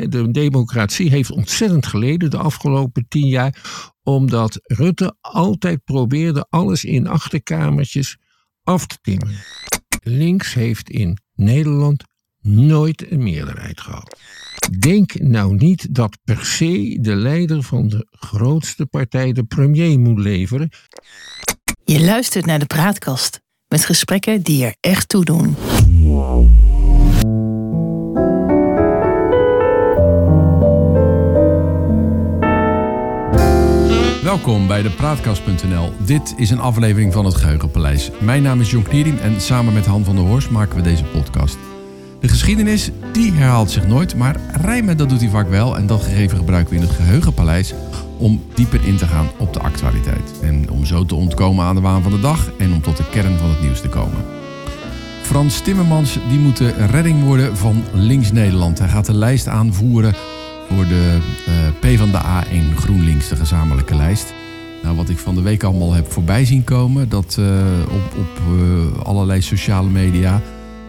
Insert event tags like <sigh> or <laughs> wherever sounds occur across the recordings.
De democratie heeft ontzettend geleden de afgelopen tien jaar, omdat Rutte altijd probeerde alles in achterkamertjes af te timmen. Links heeft in Nederland nooit een meerderheid gehad. Denk nou niet dat per se de leider van de grootste partij de premier moet leveren. Je luistert naar de praatkast met gesprekken die er echt toe doen. Welkom bij de Praatkast.nl. Dit is een aflevering van het Geheugenpaleis. Mijn naam is Jon Kniering en samen met Han van der Horst maken we deze podcast. De geschiedenis, die herhaalt zich nooit, maar rijmen dat doet hij vaak wel. En dat gegeven gebruiken we in het Geheugenpaleis om dieper in te gaan op de actualiteit. En om zo te ontkomen aan de waan van de dag en om tot de kern van het nieuws te komen. Frans Timmermans die moet de redding worden van Links Nederland. Hij gaat de lijst aanvoeren voor de uh, P van de A in GroenLinks, de gezamenlijke lijst. Nou, wat ik van de week allemaal heb voorbij zien komen, dat uh, op, op uh, allerlei sociale media.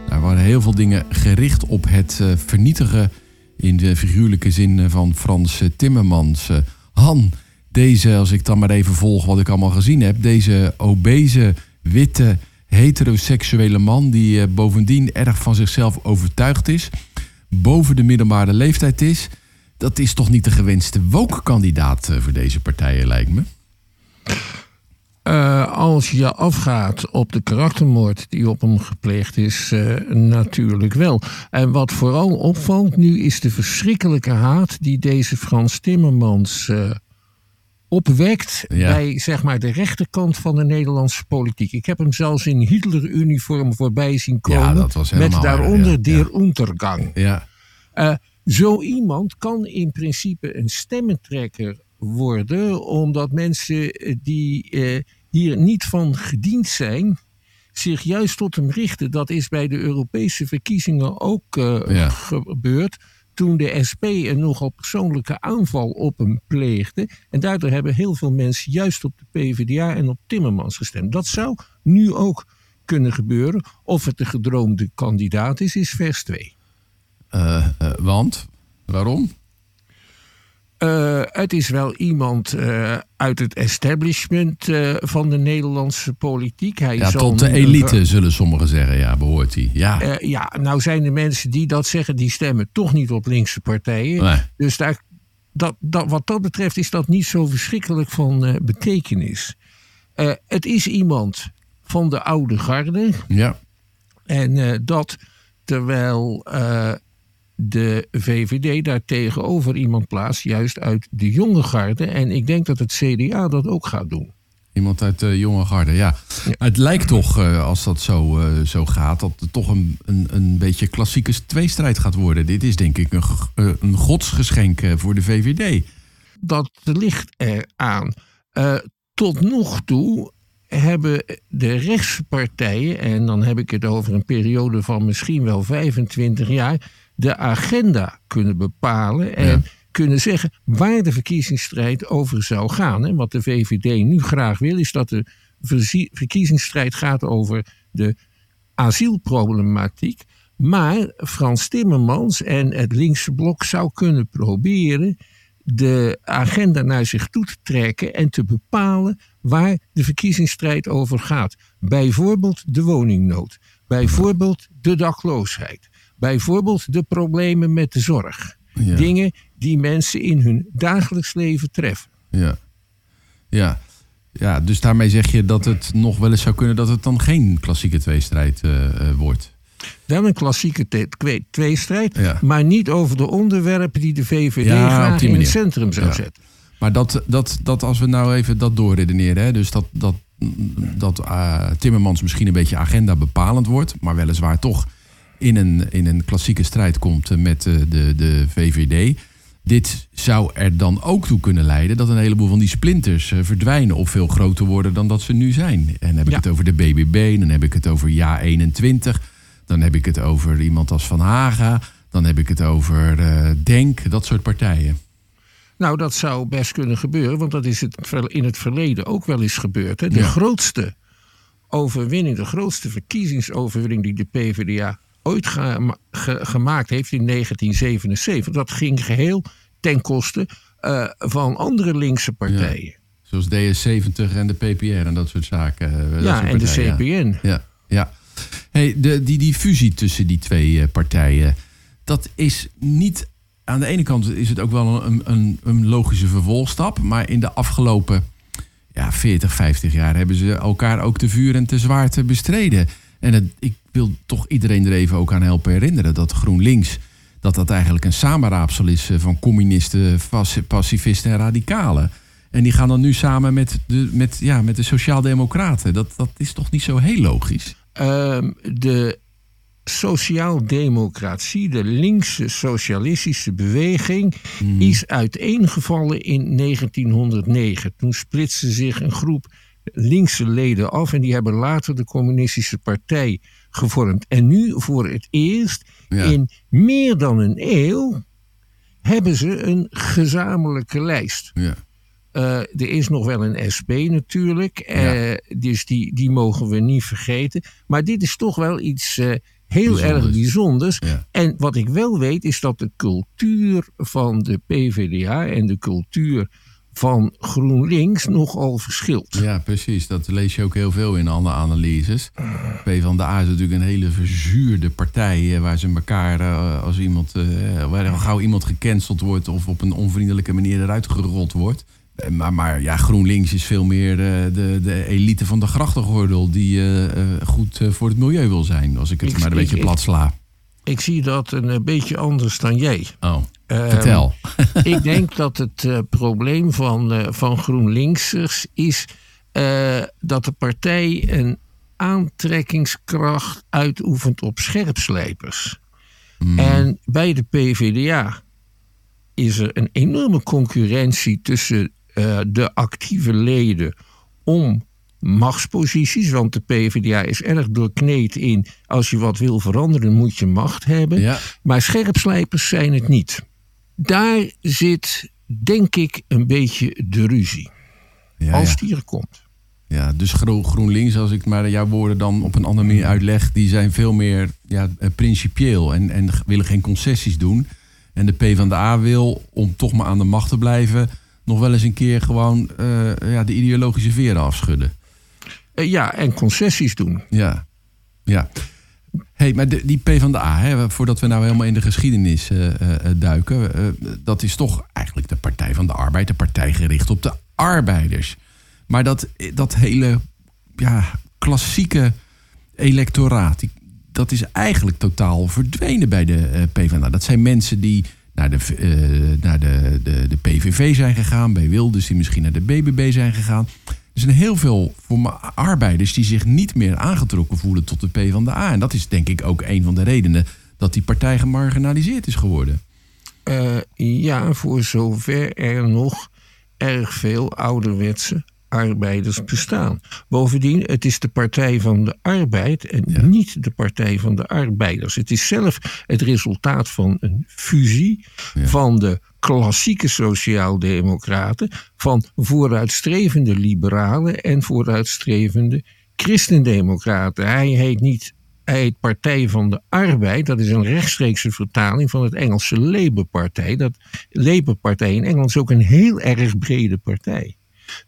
Daar waren heel veel dingen gericht op het vernietigen in de figuurlijke zin van Frans Timmermans. Han, deze, als ik dan maar even volg wat ik allemaal gezien heb, deze obese, witte, heteroseksuele man die bovendien erg van zichzelf overtuigd is, boven de middelbare leeftijd is dat is toch niet de gewenste woke-kandidaat voor deze partijen, lijkt me? Uh, als je afgaat op de karaktermoord die op hem gepleegd is, uh, natuurlijk wel. En wat vooral opvalt nu is de verschrikkelijke haat die deze Frans Timmermans uh, opwekt ja. bij zeg maar, de rechterkant van de Nederlandse politiek. Ik heb hem zelfs in Hitler-uniform voorbij zien komen. Ja, met daaronder ja, Der Untergang. Ja. Zo iemand kan in principe een stemmentrekker worden, omdat mensen die eh, hier niet van gediend zijn, zich juist tot hem richten. Dat is bij de Europese verkiezingen ook uh, ja. gebeurd. Toen de SP een nogal persoonlijke aanval op hem pleegde. En daardoor hebben heel veel mensen juist op de PvdA en op Timmermans gestemd. Dat zou nu ook kunnen gebeuren. Of het de gedroomde kandidaat is, is vers 2. Uh, uh, want? Waarom? Uh, het is wel iemand uit het establishment van de Nederlandse politiek. Hij ja, tot de elite, zullen sommigen zeggen. Ja, behoort hij. Ja. ja, nou zijn de mensen die dat zeggen, die stemmen toch niet op linkse partijen. Nee. Dus daar, dat, dat, wat dat betreft is dat niet zo verschrikkelijk van betekenis. het is iemand van de oude garde. Ja. En dat terwijl de VVD daar tegenover iemand plaatst, juist uit de jonge garde. En ik denk dat het CDA dat ook gaat doen. Iemand uit de jonge garde, ja. Het lijkt toch, uh, als dat zo, uh, zo gaat, dat het toch een, een, een beetje klassieke tweestrijd gaat worden. Dit is denk ik een, uh, een godsgeschenk voor de VVD. Dat ligt eraan. tot nog toe hebben de rechtspartijen, en dan heb ik het over een periode van misschien wel 25 jaar de agenda kunnen bepalen en ja. kunnen zeggen waar de verkiezingsstrijd over zou gaan. En wat de VVD nu graag wil, is dat de verkiezingsstrijd gaat over de asielproblematiek. Maar Frans Timmermans en het linkse blok zou kunnen proberen de agenda naar zich toe te trekken en te bepalen waar de verkiezingsstrijd over gaat. Bijvoorbeeld de woningnood, bijvoorbeeld de dakloosheid, Bijvoorbeeld de problemen met de zorg. Ja. Dingen die mensen in hun dagelijks leven treffen. Ja. ja. Ja, dus daarmee zeg je dat het nog wel eens zou kunnen dat het dan geen klassieke tweestrijd uh, wordt. Wel een klassieke tweestrijd, ja. maar niet over de onderwerpen die de VVD ja, graag in het centrum zou zetten. Maar dat, dat, dat als we nou even dat doorredeneren, hè, dus dat, dat, dat uh, Timmermans misschien een beetje agenda bepalend wordt, maar weliswaar toch in een, in een klassieke strijd komt met de, de, de VVD. Dit zou er dan ook toe kunnen leiden dat een heleboel van die splinters uh, verdwijnen of veel groter worden dan dat ze nu zijn. En dan heb ik ja. het over de BBB, dan heb ik het over Ja 21, dan heb ik het over iemand als Van Haga, dan heb ik het over uh, Denk, dat soort partijen. Nou, dat zou best kunnen gebeuren, want dat is het in het verleden ook wel eens gebeurd. Hè? De ja. grootste overwinning, de grootste verkiezingsoverwinning die de PvdA ooit ge- ge- gemaakt heeft in 1977, dat ging geheel ten koste eh, van andere linkse partijen. Zoals DS70 en de PPR en dat soort zaken. eh, dat Ja, soort en de CPN. Ja, ja. Hey, de, die, die fusie tussen die twee eh, partijen, dat is niet. Aan de ene kant is het ook wel een, een, een logische vervolgstap, maar in de afgelopen ja, 40, 50 jaar hebben ze elkaar ook te vuur en te zwaar te bestreden. En het, ik wil toch iedereen er even ook aan helpen herinneren dat GroenLinks, dat dat eigenlijk een samenraapsel is eh, van communisten, pacifisten en radicalen. En die gaan dan nu samen met de, met, ja, met de Sociaaldemocraten. Dat, dat is toch niet zo heel logisch? Ehm, de sociaaldemocratie, de linkse socialistische beweging, is uiteengevallen in 1909. Toen splitste zich een groep linkse leden af en die hebben later de communistische partij gevormd. En nu voor het eerst Ja. in meer dan een eeuw hebben ze een gezamenlijke lijst. Ja. Eh, er is nog wel een SP natuurlijk, eh, Ja. dus die, die mogen we niet vergeten. Maar dit is toch wel iets eh, heel Bijzonders. erg bijzonders. Ja. En wat ik wel weet is dat de cultuur van de PvdA en de cultuur van GroenLinks nogal verschilt. Ja, precies. Dat lees je ook heel veel in alle analyses. P van de A is natuurlijk een hele verzuurde partij... waar ze elkaar, eh, als iemand, eh, waar al gauw iemand gecanceld wordt... of op een onvriendelijke manier eruit gerold wordt. Eh, Maar, maar ja, GroenLinks is veel meer de, de elite van de grachtengordel... die goed voor het milieu wil zijn, als ik het Ik- maar een ik- beetje ik- plat sla. Ik zie dat een beetje anders dan jij. Oh, vertel. <laughs> ik denk dat het eh, probleem van, eh, van GroenLinksers is eh, dat de partij een aantrekkingskracht uitoefent op scherpslijpers. En bij de PvdA is er een enorme concurrentie tussen de actieve leden om machtsposities. Want de PvdA is erg doorkneed in als je wat wil veranderen moet je macht hebben. Ja. Maar scherpslijpers zijn het niet. Daar zit, denk ik, een beetje de ruzie. Ja, als die er komt. Ja, dus Gro- GroenLinks, als ik maar jouw woorden dan op een andere manier uitleg, die zijn veel meer ja, eh, principieel en, en willen geen concessies doen. En de PvdA wil, om toch maar aan de macht te blijven, nog wel eens een keer gewoon eh, ja, de ideologische veren afschudden. Eh, ja, en concessies doen. Ja, ja. Hey, maar de, die PvdA, hè, voordat we nou helemaal in de geschiedenis eh, eh, eh, duiken, dat is toch eigenlijk de Partij van de Arbeid, de partij gericht op de arbeiders. Maar dat, dat hele ja, klassieke electoraat, dat is eigenlijk totaal verdwenen bij de eh, PvdA. Dat zijn mensen die naar, de, naar de, de, de PVV zijn gegaan, bij Wilders die misschien naar de BBB zijn gegaan. Er zijn heel veel voor arbeiders die zich niet meer aangetrokken voelen tot de PvdA. En dat is denk ik ook een van de redenen dat die partij gemarginaliseerd is geworden. Eh, ja, voor zover er nog erg veel ouderwetse arbeiders bestaan. Bovendien, het is de Partij van de Arbeid en Ja. niet de Partij van de Arbeiders. Het is zelf het resultaat van een fusie Ja. van de klassieke sociaaldemocraten, van vooruitstrevende liberalen en vooruitstrevende christendemocraten. Hij heet niet hij heet Partij van de Arbeid. Dat is een rechtstreekse vertaling van het Engelse Labour-partij. Dat Labour-partij in Engeland is ook een heel erg brede partij.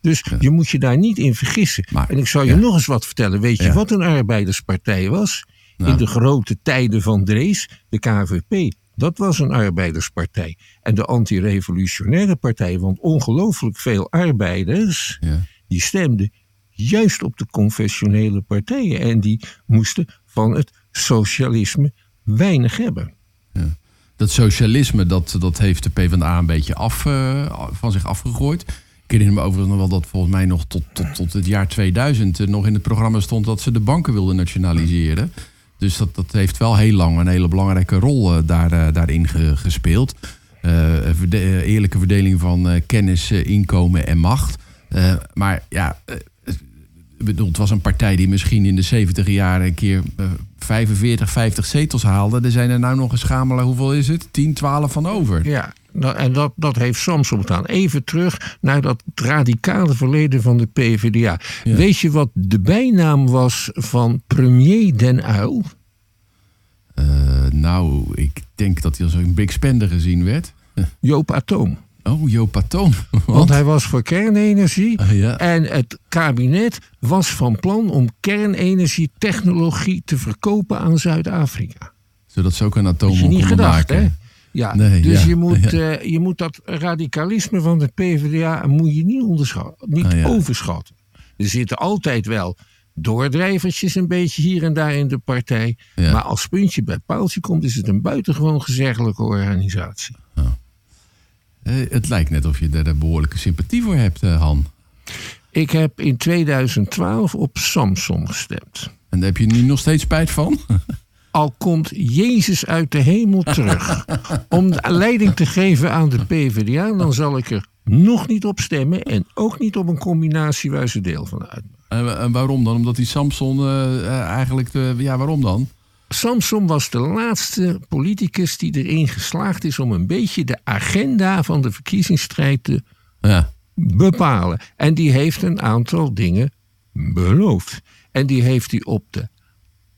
Dus je moet je daar niet in vergissen. Maar, en ik zal je ja. nog eens wat vertellen. Weet je wat een arbeiderspartij was? In de grote tijden van Drees, de KVP. Dat was een arbeiderspartij. En de antirevolutionaire partij, want ongelooflijk veel arbeiders Ja. die stemden juist op de confessionele partijen. En die moesten van het socialisme weinig hebben. Dat socialisme, dat, dat heeft de PvdA een beetje af, eh, van zich afgegooid. Ik herinner me overigens nog wel dat volgens mij nog tot, tot, tot het jaar 2000 eh, nog in het programma stond dat ze de banken wilden nationaliseren. Dus dat, dat heeft wel heel lang een hele belangrijke rol eh, daar, eh, daarin ge- gespeeld. Eh, eerlijke verdeling van kennis, inkomen en macht. Maar ja, bedoel, het was een partij die misschien in de 70 jaren een keer eh, 45, 50 zetels haalde. Er zijn er nou nog een schamele, hoeveel is het? 10, 12 van over. Ja, en dat, dat heeft Samson gedaan. Even terug naar dat radicale verleden van de PvdA. Ja. Weet je wat de bijnaam was van premier Den Uyl? Eh, nou, ik denk dat hij als een big spender gezien werd. <laughs> Joop Atoom. Oh, Joop Patoon. <laughs> Want hij was voor kernenergie. Ah, ja. En het kabinet was van plan om kernenergietechnologie te verkopen aan Zuid-Afrika. Zodat ze ook een atoom konden niet gedacht, maken. hè? Ja, Nee, dus ja, je, moet, ja. eh, je moet dat radicalisme van de PvdA moet je niet, onderschatten, niet Ah, overschatten. Er zitten altijd wel doordrijvertjes een beetje hier en daar in de partij. Maar als puntje bij paaltje komt, is het een buitengewoon gezeggelijke organisatie. Eh, het lijkt net of je een behoorlijke sympathie voor hebt, eh, Han. Ik heb in 2012 op Samsung gestemd. En daar heb je nu nog steeds spijt van? <laughs> Al komt Jezus uit de hemel terug <laughs> om de leiding te geven aan de PvdA, dan zal ik er nog niet op stemmen en ook niet op een combinatie waar ze deel van uitmaken. En, en waarom dan? Omdat die Samson eh, eh, eigenlijk... De, ja, waarom dan? Samson was de laatste politicus die erin geslaagd is om een beetje de agenda van de verkiezingsstrijd te Ja. bepalen. En die heeft een aantal dingen beloofd. En die heeft hij op de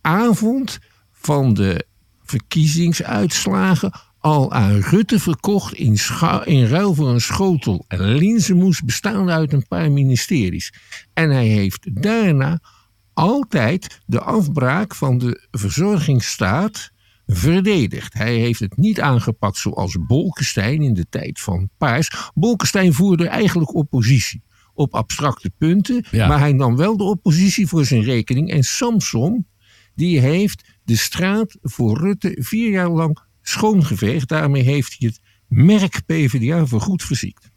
avond van de verkiezingsuitslagen al aan Rutte verkocht in, in ruil voor een schotel linzenmoes bestaande uit een paar ministeries. En hij heeft daarna altijd de afbraak van de verzorgingsstaat verdedigd. Hij heeft het niet aangepakt zoals Bolkestein in de tijd van Paars. Bolkestein voerde eigenlijk oppositie op abstracte punten, Ja. maar hij nam wel de oppositie voor zijn rekening. En Samson, die heeft de straat voor Rutte vier jaar lang schoongeveegd. Daarmee heeft hij het merk PvdA voorgoed verziekt.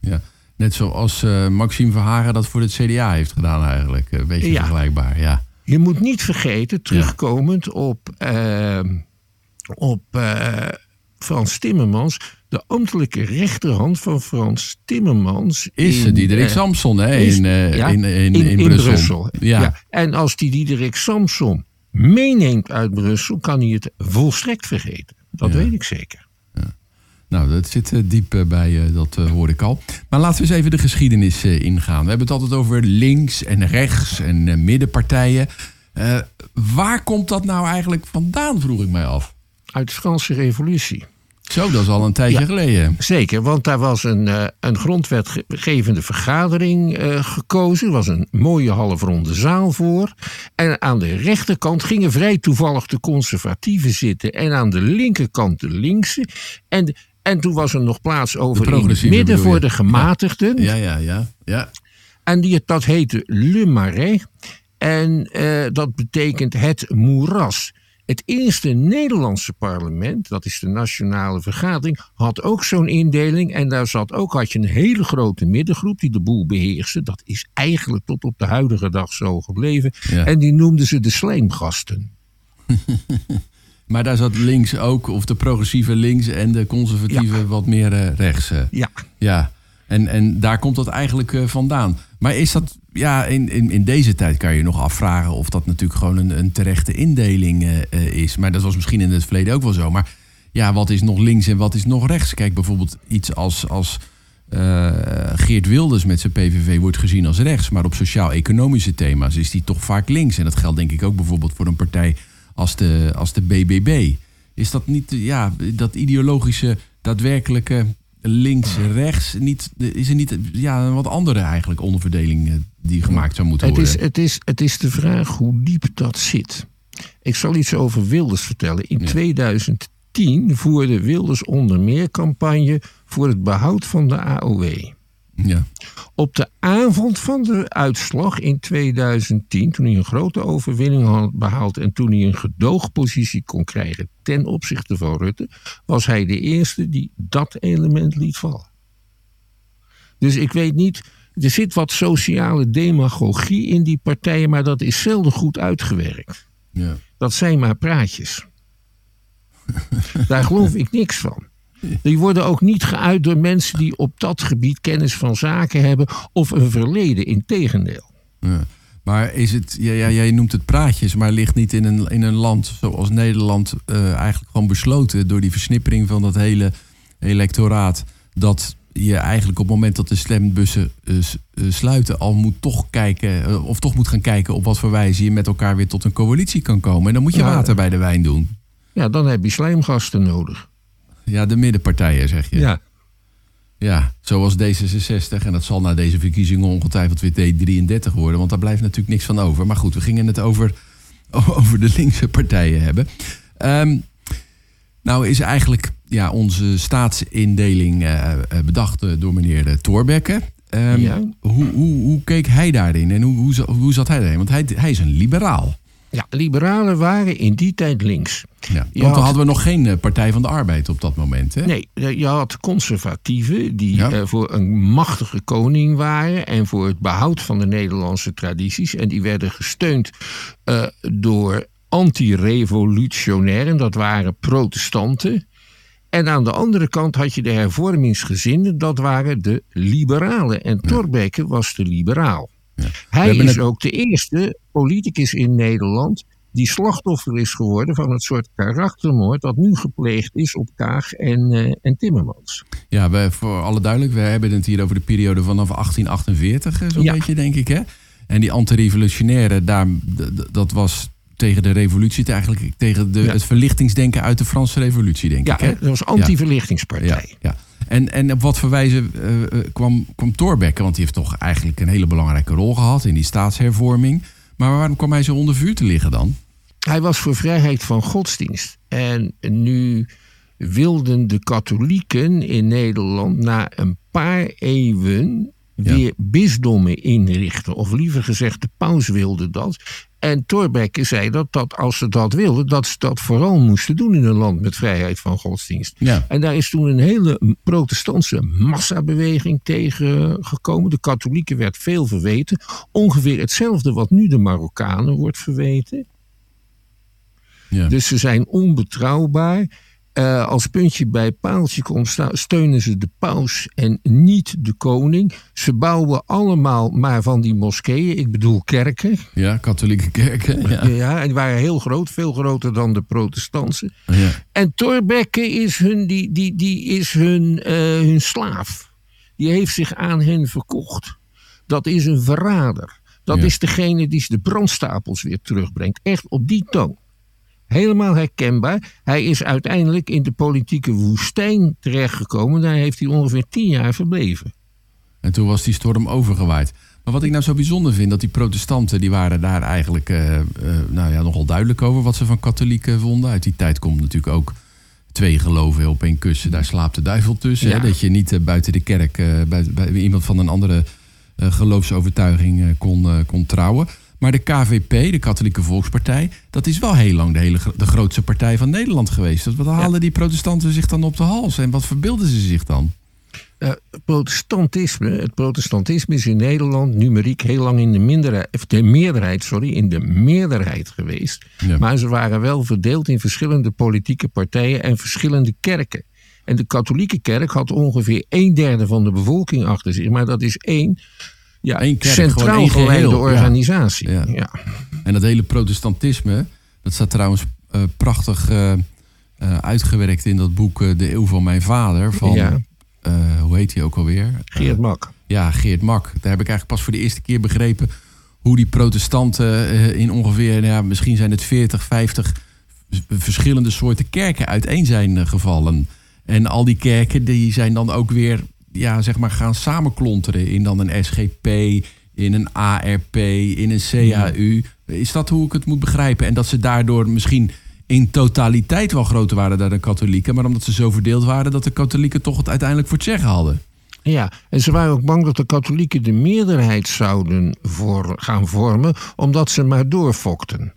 ja. Net zoals eh, Maxime Verhagen dat voor het CDA heeft gedaan eigenlijk. Een beetje Ja. vergelijkbaar, ja. Je moet niet vergeten, terugkomend op, eh, op eh, Frans Timmermans, de ambtelijke rechterhand van Frans Timmermans. Is in, Diederik eh, Samson hè, in, eh, ja, in, in, in, Brussel. Ja. En als die Diederik Samson meeneemt uit Brussel, kan hij het volstrekt vergeten. Dat Ja. weet ik zeker. Nou, dat zit eh, diep eh, bij, eh, dat hoor ik al. Maar laten we eens even de geschiedenis ingaan. We hebben het altijd over links en rechts en middenpartijen. Waar komt dat nou eigenlijk vandaan, vroeg ik mij af. Uit de Franse Revolutie. Zo, dat is al een tijdje Ja. geleden. Zeker, want daar was een, eh, een grondwetgevende vergadering eh, gekozen. Er was een mooie halfronde zaal voor. En aan de rechterkant gingen vrij toevallig de conservatieven zitten. En aan de linkerkant de linkse. En, en toen was er nog plaats over in het midden voor de gematigden. Ja, ja, ja. ja. En die, dat heette Le Marais. En eh, dat betekent het moeras. Het eerste Nederlandse parlement, dat is de Nationale Vergadering, had ook zo'n indeling. En daar zat ook, had je een hele grote middengroep die de boel beheerste. Dat is eigenlijk tot op de huidige dag zo gebleven. Ja. En die noemden ze de slijmgasten. <laughs> Maar daar zat links ook, of de progressieve links en de conservatieve wat meer eh, rechts. eh. Ja, Ja, en, en daar komt dat eigenlijk eh, vandaan. Maar is dat, ja, in, in, in deze tijd kan je nog afvragen of dat natuurlijk gewoon een, een terechte indeling eh, is. Maar dat was misschien in het verleden ook wel zo. Maar ja, wat is nog links en wat is nog rechts? Kijk, bijvoorbeeld iets als, als eh, Geert Wilders met zijn PVV wordt gezien als rechts. Maar op sociaal-economische thema's is die toch vaak links. En dat geldt denk ik ook bijvoorbeeld voor een partij als de, als de BBB. Is dat niet, ja, dat ideologische, daadwerkelijke links-rechts, niet, is er niet ja, een wat andere eigenlijk onderverdeling eh, die gemaakt zou moeten het worden? is, het, is, het is de vraag hoe diep dat zit. Ik zal iets over Wilders vertellen. In Ja. 2010 voerde Wilders onder meer campagne voor het behoud van de AOW. Ja. Op de avond van de uitslag in 2010, toen hij een grote overwinning had behaald en toen hij een gedoogpositie kon krijgen ten opzichte van Rutte, was hij de eerste die dat element liet vallen. Dus ik weet niet, er zit wat sociale demagogie in die partijen, maar dat is zelden goed uitgewerkt. Ja. Dat zijn maar praatjes. Daar geloof ik niks van. Die worden ook niet geuit door mensen die op dat gebied kennis van zaken hebben of een verleden, integendeel. Ja. Maar is het, ja, ja, jij noemt het praatjes, maar ligt niet in een, in een land zoals Nederland eh, eigenlijk gewoon besloten door die versnippering van dat hele electoraat, dat je eigenlijk op het moment dat de stembussen eh, eh, sluiten al moet toch kijken, of toch moet gaan kijken op wat voor wijze je met elkaar weer tot een coalitie kan komen. En dan moet je water bij de wijn doen. Ja, dan heb je slijmgasten nodig. Ja, de middenpartijen zeg je. Ja. Ja, zoals D66. En dat zal na deze verkiezingen ongetwijfeld weer D33 worden. Want daar blijft natuurlijk niks van over. Maar goed, we gingen het over, <laughs> over de linkse partijen hebben. Ehm, nou is eigenlijk ja, onze staatsindeling eh, eh, bedacht eh, door meneer Thorbecke. Ehm, Ja. hoe, hoe, hoe keek hij daarin en hoe, hoe, hoe zat hij daarin? Want hij, hij is een liberaal. Ja, liberalen waren in die tijd links. Ja. Want had- hadden we nog geen eh, Partij van de Arbeid op dat moment. Hè? Nee, eh, je had conservatieven die Ja. eh, voor een machtige koning waren en voor het behoud van de Nederlandse tradities. En die werden gesteund door anti-revolutionairen, dat waren protestanten. En aan de andere kant had je de hervormingsgezinden, dat waren de liberalen. En Thorbecke was de liberaal. Hij is het- ook de eerste politicus in Nederland die slachtoffer is geworden van het soort karaktermoord dat nu gepleegd is op Kaag en, eh, en Timmermans. Ja, we, voor alle duidelijk, we hebben het hier over de periode vanaf 1848, eh, zo'n Ja. beetje, denk ik. Hè? En die antirevolutionaire, daar, dat was tegen de revolutie, eigenlijk tegen de, Ja. het verlichtingsdenken uit de Franse revolutie, denk Ja, ik. Hè? dat was anti-verlichtingspartij. En, en op wat voor wijze eh, eh, kwam, kwam Thorbecke? Want die heeft toch eigenlijk een hele belangrijke rol gehad in die staatshervorming. Maar waarom kwam hij zo onder vuur te liggen dan? Hij was voor vrijheid van godsdienst. En nu wilden de katholieken in Nederland na een paar eeuwen weer bisdommen inrichten. Of liever gezegd, de paus wilde dat. En Thorbecke zei dat, dat als ze dat wilden, dat ze dat vooral moesten doen in een land met vrijheid van godsdienst. Ja. En daar is toen een hele protestantse massabeweging tegen gekomen. De katholieken werd veel verweten. Ongeveer hetzelfde wat nu de Marokkanen wordt verweten. Ja. Dus ze zijn onbetrouwbaar. Eh, als puntje bij paaltje komt, steunen ze de paus en niet de koning. Ze bouwen allemaal maar van die moskeeën, ik bedoel kerken. ja, katholieke kerken. Ja. Ja. en die waren heel groot, veel groter dan de protestantse. Ja. En Thorbecke is hun, die, die, die is hun, eh, hun slaaf. Die heeft zich aan hen verkocht. Dat is een verrader. Dat Ja. is degene die de brandstapels weer terugbrengt. Echt op die toon. Helemaal herkenbaar. Hij is uiteindelijk in de politieke woestijn terechtgekomen. Daar heeft hij ongeveer tien jaar verbleven. En toen was die storm overgewaaid. Maar wat ik nou zo bijzonder vind, dat die protestanten, die waren daar eigenlijk eh, eh, nou ja, nogal duidelijk over wat ze van katholieken vonden. Uit die tijd komt natuurlijk ook twee geloven op één kussen. Daar slaapt de duivel tussen. Ja. Hè? Dat je niet eh, buiten de kerk, bij, bij iemand van een andere geloofsovertuiging kon, kon trouwen. Maar de KVP, de Katholieke Volkspartij, dat is wel heel lang de, hele, de grootste partij van Nederland geweest. Wat haalden die protestanten zich dan op de hals? En wat verbeelden ze zich dan? Eh, protestantisme, het protestantisme is in Nederland numeriek heel lang in de minderheid, of de meerderheid, sorry, in de meerderheid geweest. Ja. Maar ze waren wel verdeeld in verschillende politieke partijen en verschillende kerken. En de katholieke kerk had ongeveer een derde van de bevolking achter zich. Maar dat is één, ja, Eén kerk, centraal één geleide ja. organisatie. Ja. Ja. En dat hele protestantisme, dat staat trouwens eh, prachtig eh, eh, uitgewerkt in dat boek De Eeuw van Mijn Vader. Van, Ja. hoe heet hij ook alweer? Geert Mak. Ja, Geert Mak. Daar heb ik eigenlijk pas voor de eerste keer begrepen hoe die protestanten in ongeveer, nou ja, misschien zijn het 40, 50 v- verschillende soorten kerken uiteen zijn gevallen. En al die kerken die zijn dan ook weer, ja, zeg maar, gaan samenklonteren in dan een SGP, in een ARP, in een CAU. Is dat hoe ik het moet begrijpen? En dat ze daardoor misschien in totaliteit wel groter waren dan de katholieken, maar omdat ze zo verdeeld waren dat de katholieken toch het uiteindelijk voor het zeggen hadden. Ja, en ze waren ook bang dat de katholieken de meerderheid zouden voor, gaan vormen, omdat ze maar doorfokten.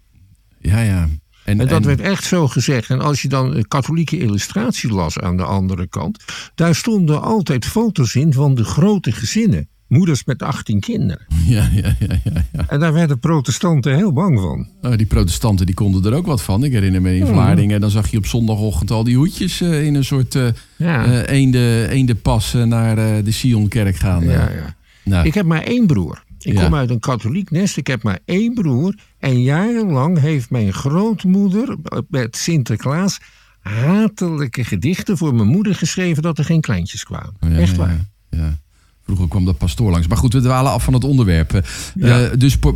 Ja, ja. En dat en- werd echt zo gezegd. En als je dan een katholieke illustratie las aan de andere kant, daar stonden altijd foto's in van de grote gezinnen. Moeders met 18 kinderen. <laughs> Ja, ja, ja, ja, ja. En daar werden protestanten heel bang van. Nou, die protestanten die konden er ook wat van. Ik herinner me in Vlaardingen, dan zag je op zondagochtend al die hoedjes eh, in een soort eh Ja, eh, eende, eendenpas naar eh, de Sionkerk gaan. ja, ja. Nou, Ik heb maar één broer. Ik Ja. kom uit een katholiek nest. Ik heb maar één broer. En jarenlang heeft mijn grootmoeder met Sinterklaas hatelijke gedichten voor mijn moeder geschreven dat er geen kleintjes kwamen. ja, Echt waar. Ja, Vroeger kwam dat pastoor langs. Maar goed, we dwalen af van het onderwerp. Eh, dus eh,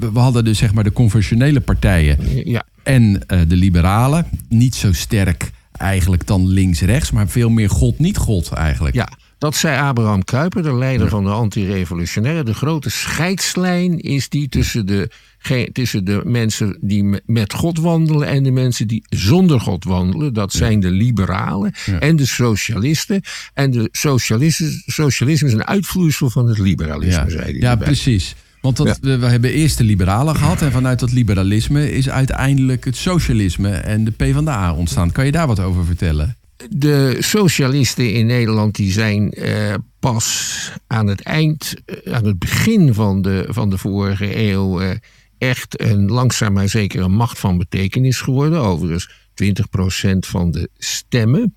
we hadden dus zeg maar de conventionele partijen Ja, en eh, de liberalen. Niet zo sterk eigenlijk dan links-rechts, maar veel meer God, niet God eigenlijk. ja, dat zei Abraham Kuyper, de leider van de antirevolutionairen. De grote scheidslijn is die tussen de, tussen de mensen die me- met God wandelen en de mensen die zonder God wandelen. Dat zijn de liberalen Ja. en de socialisten. En de socialisten, socialisme is een uitvloeisel van het liberalisme, ja, zei hij ja erbij. precies. Want dat, we hebben eerst de liberalen gehad. En vanuit dat liberalisme is uiteindelijk het socialisme en de PvdA ontstaan. Kan je daar wat over vertellen? De socialisten in Nederland die zijn eh, pas aan het eind, eh, aan het begin van de, van de vorige eeuw eh, echt een langzaam maar zeker een macht van betekenis geworden. Overigens 20% van de stemmen.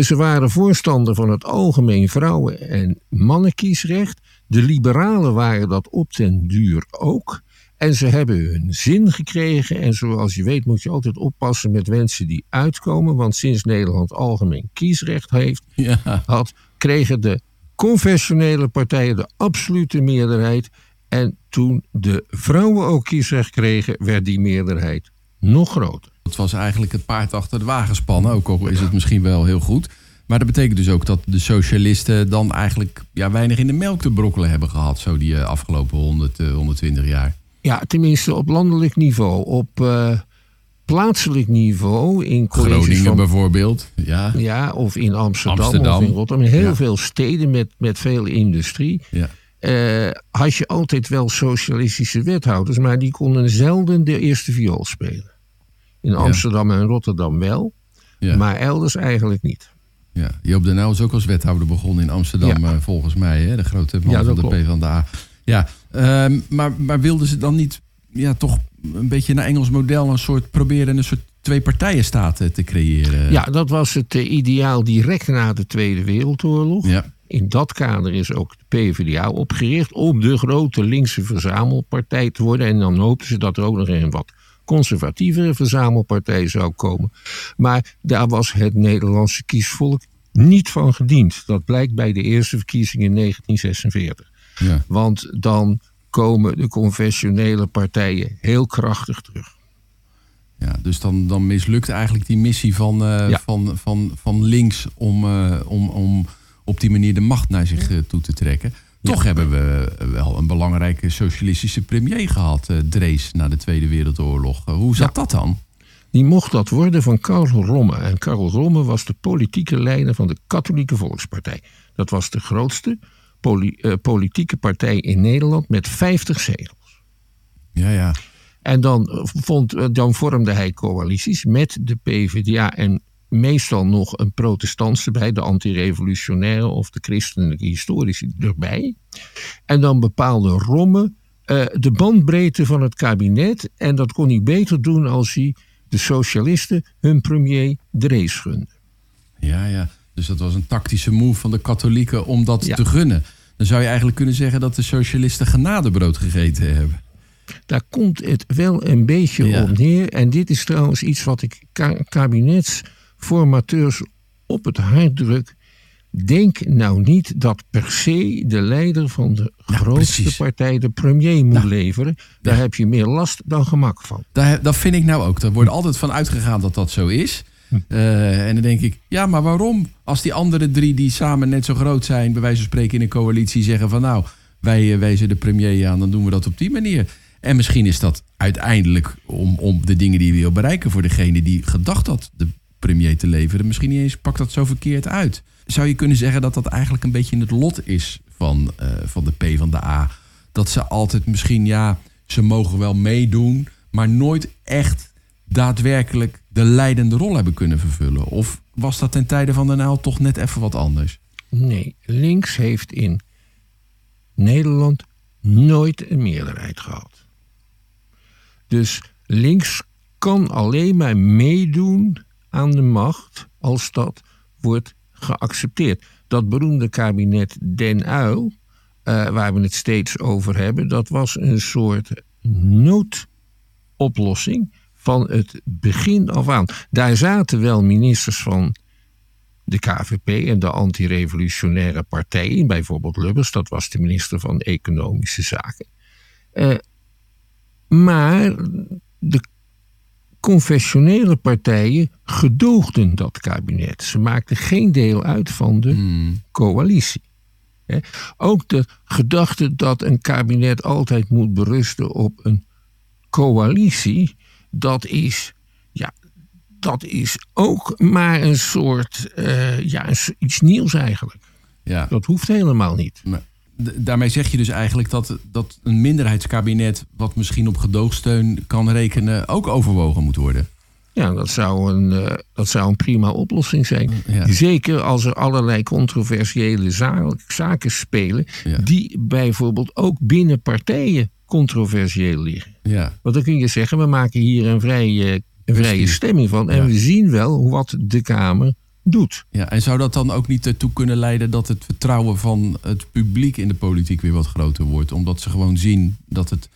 Ze waren voorstander van het algemeen vrouwen- en mannenkiesrecht. De liberalen waren dat op den duur ook. En ze hebben hun zin gekregen. En zoals je weet moet je altijd oppassen met wensen die uitkomen. Want sinds Nederland algemeen kiesrecht heeft, Ja, had, kregen de confessionele partijen de absolute meerderheid. En toen de vrouwen ook kiesrecht kregen, werd die meerderheid nog groter. dat was eigenlijk het paard achter de wagen spannen. Ook al is het misschien wel heel goed. Maar dat betekent dus ook dat de socialisten dan eigenlijk ja, weinig in de melk te brokkelen hebben gehad. Zo die eh, afgelopen 100, eh, 120 jaar. Ja, tenminste op landelijk niveau. Op eh, plaatselijk niveau in Groningen van bijvoorbeeld. Ja, Ja, of in Amsterdam, Amsterdam. of in Rotterdam. Heel Ja. veel steden met, met veel industrie. ja. eh, had je altijd wel socialistische wethouders, maar die konden zelden de eerste viool spelen. In Amsterdam en Rotterdam wel, ja. maar elders eigenlijk niet. Ja, Joop Uyl is ook als wethouder begonnen in Amsterdam, Ja. eh, volgens mij. Hè? De grote man van de klopt. PvdA. Ja, ehm, maar, maar wilden ze dan niet ja, toch een beetje naar Engels model... een soort proberen een soort twee-partijenstaat te creëren? Ja, dat was het eh, ideaal direct na de Tweede Wereldoorlog. Ja, In dat kader is ook de PvdA opgericht om de grote linkse verzamelpartij te worden. En dan hoopten ze dat er ook nog een wat conservatievere verzamelpartij zou komen. Maar daar was het Nederlandse kiesvolk niet van gediend. Dat blijkt bij de eerste verkiezingen in 1946. Ja. Want dan komen de conventionele partijen heel krachtig terug. ja dus dan, dan mislukt eigenlijk die missie van, eh, Ja. van, van, van links... Om, eh, om, om op die manier de macht naar zich eh, toe te trekken. Toch hebben we wel een belangrijke socialistische premier gehad, eh, Drees, na de Tweede Wereldoorlog. Hoe zat Ja. dat dan? Die mocht dat worden van Karl Romme. En Karl Romme was de politieke leider van de Katholieke Volkspartij. Dat was de grootste politieke partij in Nederland met 50 zetels. Ja, ja. En dan, eh, vond, eh, dan vormde hij coalities met de PvdA en meestal nog een protestantse bij, de antirevolutionaire of de christelijke historici erbij. En dan bepaalde Romme eh, de bandbreedte van het kabinet. En dat kon hij beter doen als hij de socialisten hun premier Drees gunde. Ja, ja. Dus dat was een tactische move van de katholieken om dat Ja. te gunnen. Dan zou je eigenlijk kunnen zeggen dat de socialisten genadebrood gegeten hebben. Daar komt het wel een beetje Ja. op neer. En dit is trouwens iets wat ik ka- kabinetsformateurs op het hart druk. Denk nou niet dat per se de leider van de Ja, grootste precies. partij de premier moet Nou, leveren. Daar ja. heb je meer last dan gemak van. Daar, dat vind ik nou ook. Er wordt altijd van uitgegaan dat dat zo is. Eh, en dan denk ik, ja, maar waarom? Als die andere drie die samen net zo groot zijn, bij wijze van spreken in een coalitie, zeggen van nou, wij eh, wijzen de premier aan, dan doen we dat op die manier. En misschien is dat uiteindelijk om, om de dingen die je wil bereiken voor degene die gedacht had de premier te leveren, misschien niet eens pakt dat zo verkeerd uit. Zou je kunnen zeggen dat dat eigenlijk een beetje het lot is van, eh, van de P van de A? Dat ze altijd misschien, ja, ze mogen wel meedoen, maar nooit echt daadwerkelijk de leidende rol hebben kunnen vervullen? Of was dat ten tijde van de Nijl toch net even wat anders? Nee, links heeft in Nederland nooit een meerderheid gehad. Dus links kan alleen maar meedoen aan de macht als dat wordt geaccepteerd. Dat beroemde kabinet Den Uyl, eh, waar we het steeds over hebben, dat was een soort noodoplossing van het begin af aan. Daar zaten wel ministers van de KVP en de antirevolutionaire partijen, bijvoorbeeld Lubbers, dat was de minister van Economische Zaken. Uh, maar de confessionele partijen gedoogden dat kabinet. Ze maakten geen deel uit van de hmm. coalitie. Ook de gedachte dat een kabinet altijd moet berusten op een coalitie, dat is, ja, dat is ook maar een soort, uh, ja, iets nieuws eigenlijk. Ja. Dat hoeft helemaal niet. Daarmee zeg je dus eigenlijk dat, dat een minderheidskabinet, wat misschien op gedoogsteun kan rekenen, ook overwogen moet worden. Ja, dat zou een, uh, dat zou een prima oplossing zijn. Zeker als er allerlei controversiële zaken spelen, die bijvoorbeeld ook binnen partijen controversieel liggen. Ja. Want dan kun je zeggen, we maken hier een vrije, een vrije stemming van en we zien wel wat de Kamer doet. Ja, en zou dat dan ook niet ertoe kunnen leiden dat het vertrouwen van het publiek in de politiek weer wat groter wordt? Omdat ze gewoon zien dat het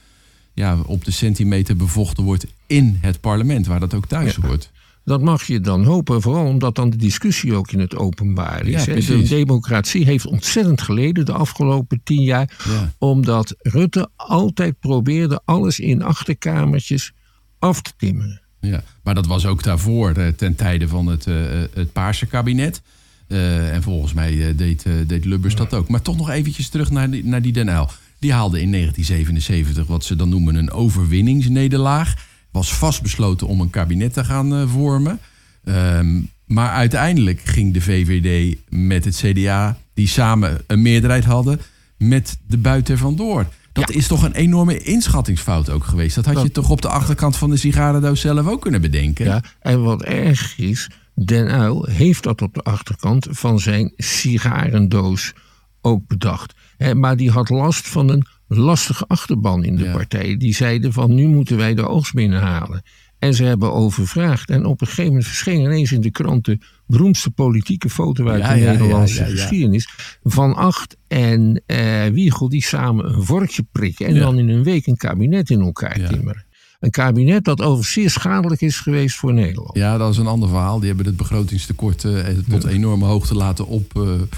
ja, op de centimeter bevochten wordt in het parlement, waar dat ook thuis ja. hoort. Dat mag je dan hopen, vooral omdat dan de discussie ook in het openbaar is. Ja, de democratie heeft ontzettend geleden de afgelopen tien jaar, omdat Rutte altijd probeerde alles in achterkamertjes af te timmeren. Ja, maar dat was ook daarvoor, eh, ten tijde van het, uh, het Paarse kabinet. Uh, en volgens mij deed, deed Lubbers dat ook. Maar toch nog eventjes terug naar die, naar die Den Uyl. Die haalde in 1977 wat ze dan noemen een overwinningsnederlaag. Was vastbesloten om een kabinet te gaan vormen. Um, maar uiteindelijk ging de VVD met het CDA, die samen een meerderheid hadden, met de buiten vandoor. Dat is toch een enorme inschattingsfout ook geweest. Dat had je toch op de achterkant van de sigarendoos zelf ook kunnen bedenken. Ja, en wat erg is, Den Uyl heeft dat op de achterkant van zijn sigarendoos ook bedacht. maar die had last van een lastige achterban in de partij. Die zeiden van nu moeten wij de oogst binnenhalen. En ze hebben overvraagd. En op een gegeven moment verscheen ineens in de krant de beroemdste politieke foto uit de Nederlandse geschiedenis. Van Acht en uh, Wiegel die samen een vorkje prikken. En dan in een week een kabinet in elkaar timmeren. Een kabinet dat over zeer schadelijk is geweest voor Nederland. Ja, dat is een ander verhaal. Die hebben het begrotingstekort uh, tot enorme hoogte laten opvoeren.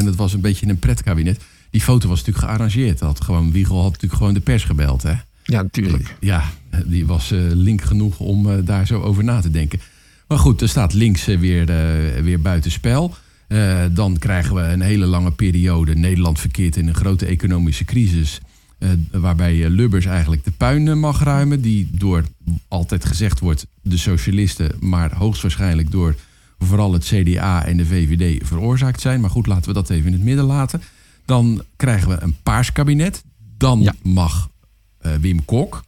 en het was een beetje een pretkabinet. Die foto was natuurlijk gearrangeerd. Dat gewoon, Wiegel had natuurlijk gewoon de pers gebeld. Hè? Ja, natuurlijk. Ja, die was uh, link genoeg om uh, daar zo over na te denken. Maar goed, er staat links uh, weer, weer buitenspel. dan krijgen we een hele lange periode. Nederland verkeert in een grote economische crisis. waarbij Lubbers eigenlijk de puin mag ruimen. Die door, altijd gezegd wordt, de socialisten... maar hoogstwaarschijnlijk door vooral het CDA en de VVD veroorzaakt zijn. Maar goed, laten we dat even in het midden laten. Dan krijgen we een paars kabinet. Dan mag uh, Wim Kok.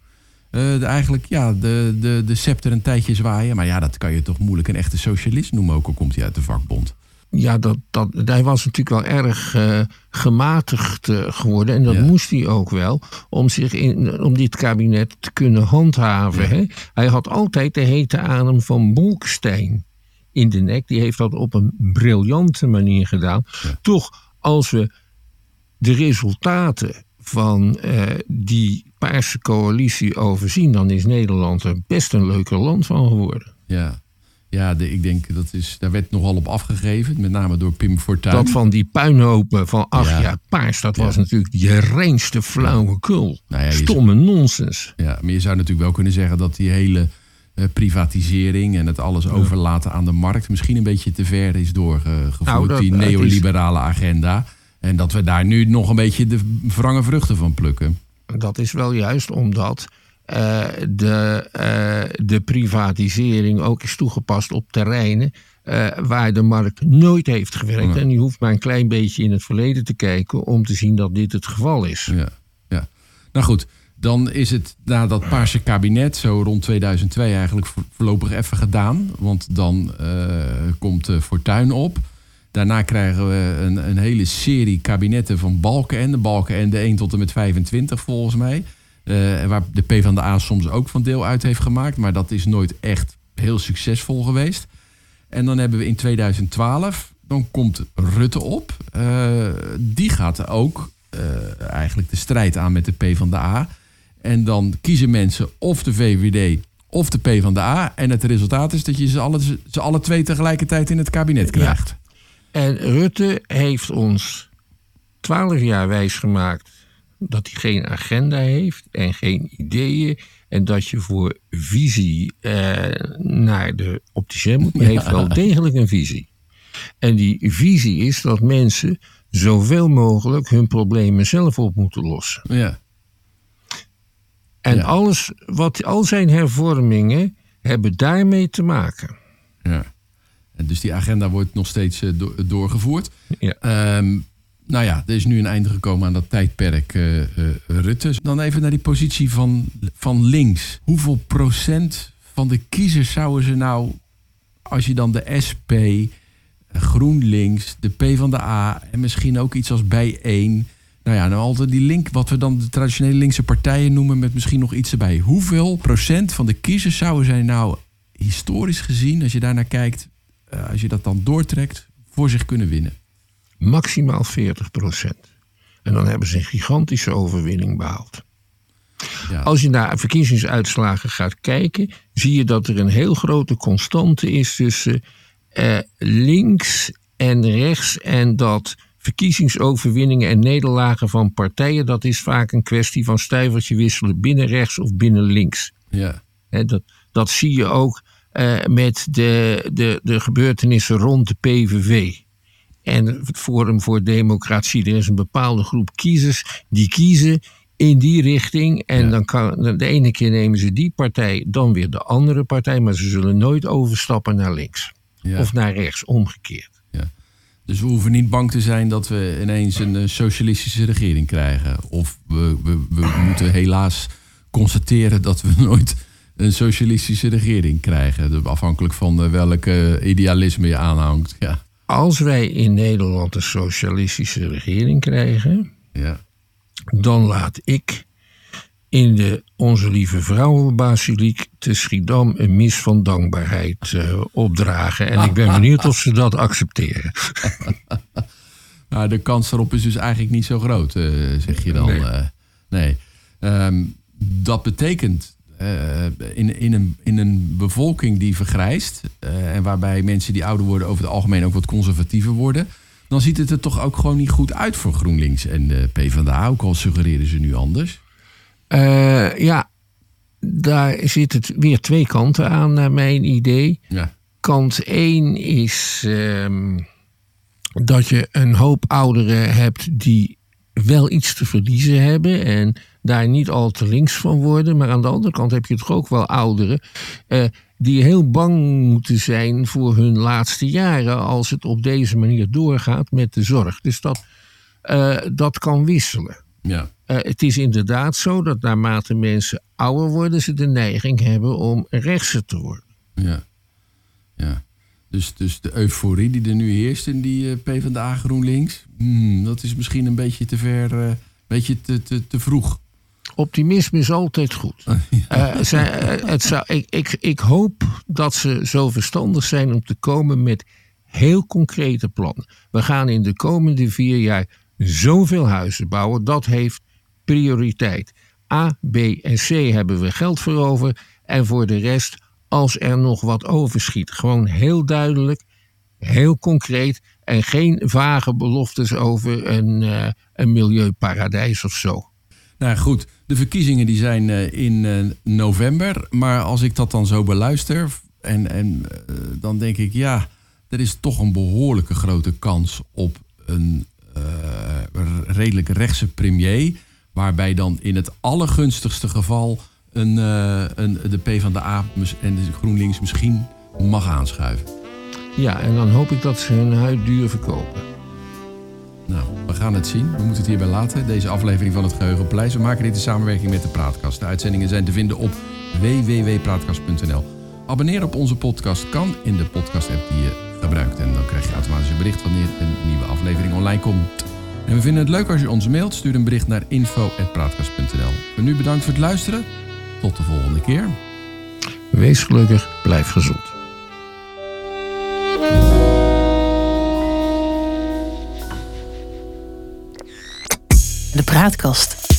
Uh, eigenlijk ja, de, de, de scepter een tijdje zwaaien. Maar ja, dat kan je toch moeilijk een echte socialist noemen, ook al komt hij uit de vakbond. Ja, dat, dat, hij was natuurlijk wel erg uh, gematigd geworden. En dat moest hij ook wel. Om, zich in, om dit kabinet te kunnen handhaven. Hè? Hij had altijd de hete adem van Bolkestein in de nek. Die heeft dat op een briljante manier gedaan. Toch, als we de resultaten van uh, die Paarse coalitie overzien, dan is Nederland er best een leuker land van geworden. Ja, ja de, ik denk dat is, daar werd nogal op afgegeven, met name door Pim Fortuyn. Dat van die puinhopen van ach ja, paars, dat was natuurlijk je reinste flauwekul. Nou ja, Stomme nonsens. Ja, maar je zou natuurlijk wel kunnen zeggen dat die hele uh, privatisering en het alles overlaten aan de markt misschien een beetje te ver is doorgevoerd, nou, die neoliberale agenda. En dat we daar nu nog een beetje de wrange vruchten van plukken. Dat is wel juist omdat uh, de, uh, de privatisering ook is toegepast op terreinen uh, waar de markt nooit heeft gewerkt. En je hoeft maar een klein beetje in het verleden te kijken om te zien dat dit het geval is. Ja, ja. Nou goed, dan is het na dat Paarse kabinet, zo rond 2002 eigenlijk voorlopig even gedaan. Want dan komt Fortuin op. Daarna krijgen we een, een hele serie kabinetten van Balkenende. Balkenende 1 tot en met 25 volgens mij. Uh, waar de PvdA soms ook van deel uit heeft gemaakt. Maar dat is nooit echt heel succesvol geweest. En dan hebben we in 2012, dan komt Rutte op. Uh, die gaat ook uh, eigenlijk de strijd aan met de PvdA. En dan kiezen mensen of de VVD of de PvdA. En het resultaat is dat je ze alle, ze alle twee tegelijkertijd in het kabinet krijgt. En Rutte heeft ons twaalf jaar wijsgemaakt dat hij geen agenda heeft en geen ideeën. En dat je voor visie eh, naar de opticien moet. Maar hij heeft wel degelijk een visie. En die visie is dat mensen zoveel mogelijk hun problemen zelf op moeten lossen. Ja. En Ja. alles, wat, al zijn hervormingen hebben daarmee te maken. ja. Dus die agenda wordt nog steeds eh, do- doorgevoerd. Ja. Ehm, nou ja, er is nu een einde gekomen aan dat tijdperk eh, Rutte. Dan even naar die positie van, van links. Hoeveel procent van de kiezers zouden ze nou, als je dan de SP, GroenLinks, de P van de A en misschien ook iets als Bijeen. Nou ja, nou altijd die link, wat we dan de traditionele linkse partijen noemen, met misschien nog iets erbij. Hoeveel procent van de kiezers zouden zij nou historisch gezien, als je daarnaar kijkt, eh, als je dat dan doortrekt, voor zich kunnen winnen? Maximaal 40% En dan hebben ze een gigantische overwinning behaald. Ja. Als je naar verkiezingsuitslagen gaat kijken, zie je dat er een heel grote constante is tussen eh, links en rechts. En dat verkiezingsoverwinningen en nederlagen van partijen, dat is vaak een kwestie van stuivertje wisselen binnen rechts of binnen links. Ja, dat, dat zie je ook met de, de, de gebeurtenissen rond de PVV. En het Forum voor Democratie. Er is een bepaalde groep kiezers die kiezen in die richting. En Ja. dan kan, de ene keer nemen ze die partij, dan weer de andere partij. Maar ze zullen nooit overstappen naar links. ja. Of naar rechts, omgekeerd. Dus we hoeven niet bang te zijn dat we ineens een eh, socialistische regering krijgen. Of we, we, we moeten helaas constateren dat we <laughs> nooit een socialistische regering krijgen. Afhankelijk van eh, welke idealisme je aanhangt. Ja, Als wij in Nederland een socialistische regering krijgen, ja. dan laat ik in de Onze Lieve Vrouwenbasiliek te Schiedam een mis van dankbaarheid eh, opdragen. En ik ben <laughs> benieuwd of ze dat accepteren. <laughs> Nou, de kans daarop is dus eigenlijk niet zo groot, eh, zeg je dan. Nee. Nee. nee. Ehm, dat betekent eh, in, in, een, in een bevolking die vergrijst... eh, en waarbij mensen die ouder worden over het algemeen ook wat conservatiever worden... dan ziet het er toch ook gewoon niet goed uit voor GroenLinks en de PvdA. Ook al suggereren ze nu anders. Eh, ja, daar zit het weer twee kanten aan, naar mijn idee. Ja, Kant 1 is ehm, dat je een hoop ouderen hebt die wel iets te verliezen hebben en daar niet al te links van worden. Maar aan de andere kant heb je toch ook wel ouderen eh, die heel bang moeten zijn voor hun laatste jaren als het op deze manier doorgaat met de zorg. Dus dat, eh, dat kan wisselen. ja, Eh, het is inderdaad zo dat naarmate mensen ouder worden, ze de neiging hebben om rechtser te worden. ja. ja. Dus, dus de euforie die er nu heerst in die eh, PvdA GroenLinks... hmm, dat is misschien een beetje te ver, eh, een beetje te, te, te vroeg. Optimisme is altijd goed. <laughs> Eh, zij- eh, het zou, ik, ik, ik hoop dat ze zo verstandig zijn om te komen met heel concrete plannen. We gaan in de komende vier jaar zoveel huizen bouwen. Dat heeft prioriteit. A, B en C hebben we geld voor over. En voor de rest, als er nog wat overschiet. Gewoon heel duidelijk, heel concreet. En geen vage beloftes over een, eh, een milieuparadijs of zo. Nou goed, de verkiezingen die zijn eh, in eh, november. Maar als ik dat dan zo beluister, en, en dan denk ik, ja, er is toch een behoorlijke grote kans op een redelijk rechtse premier. Waarbij dan in het allergunstigste geval een, eh, een, de PvdA mis- en de GroenLinks misschien mag aanschuiven. Ja, en dan hoop ik dat ze hun huid duur verkopen. Nou, we gaan het zien. We moeten het hierbij laten. Deze aflevering van het Geheugenpaleis. We maken dit in samenwerking met de Praatkast. De uitzendingen zijn te vinden op www.praatkast.nl. Abonneren op onze podcast kan in de podcast-app die je gebruikt. En dan krijg je automatisch een bericht wanneer een nieuwe aflevering online komt. En we vinden het leuk als je ons mailt. Stuur een bericht naar info.praatkast.nl. Voor nu bedankt voor het luisteren. Tot de volgende keer. Wees gelukkig, blijf gezond. De Praatkast.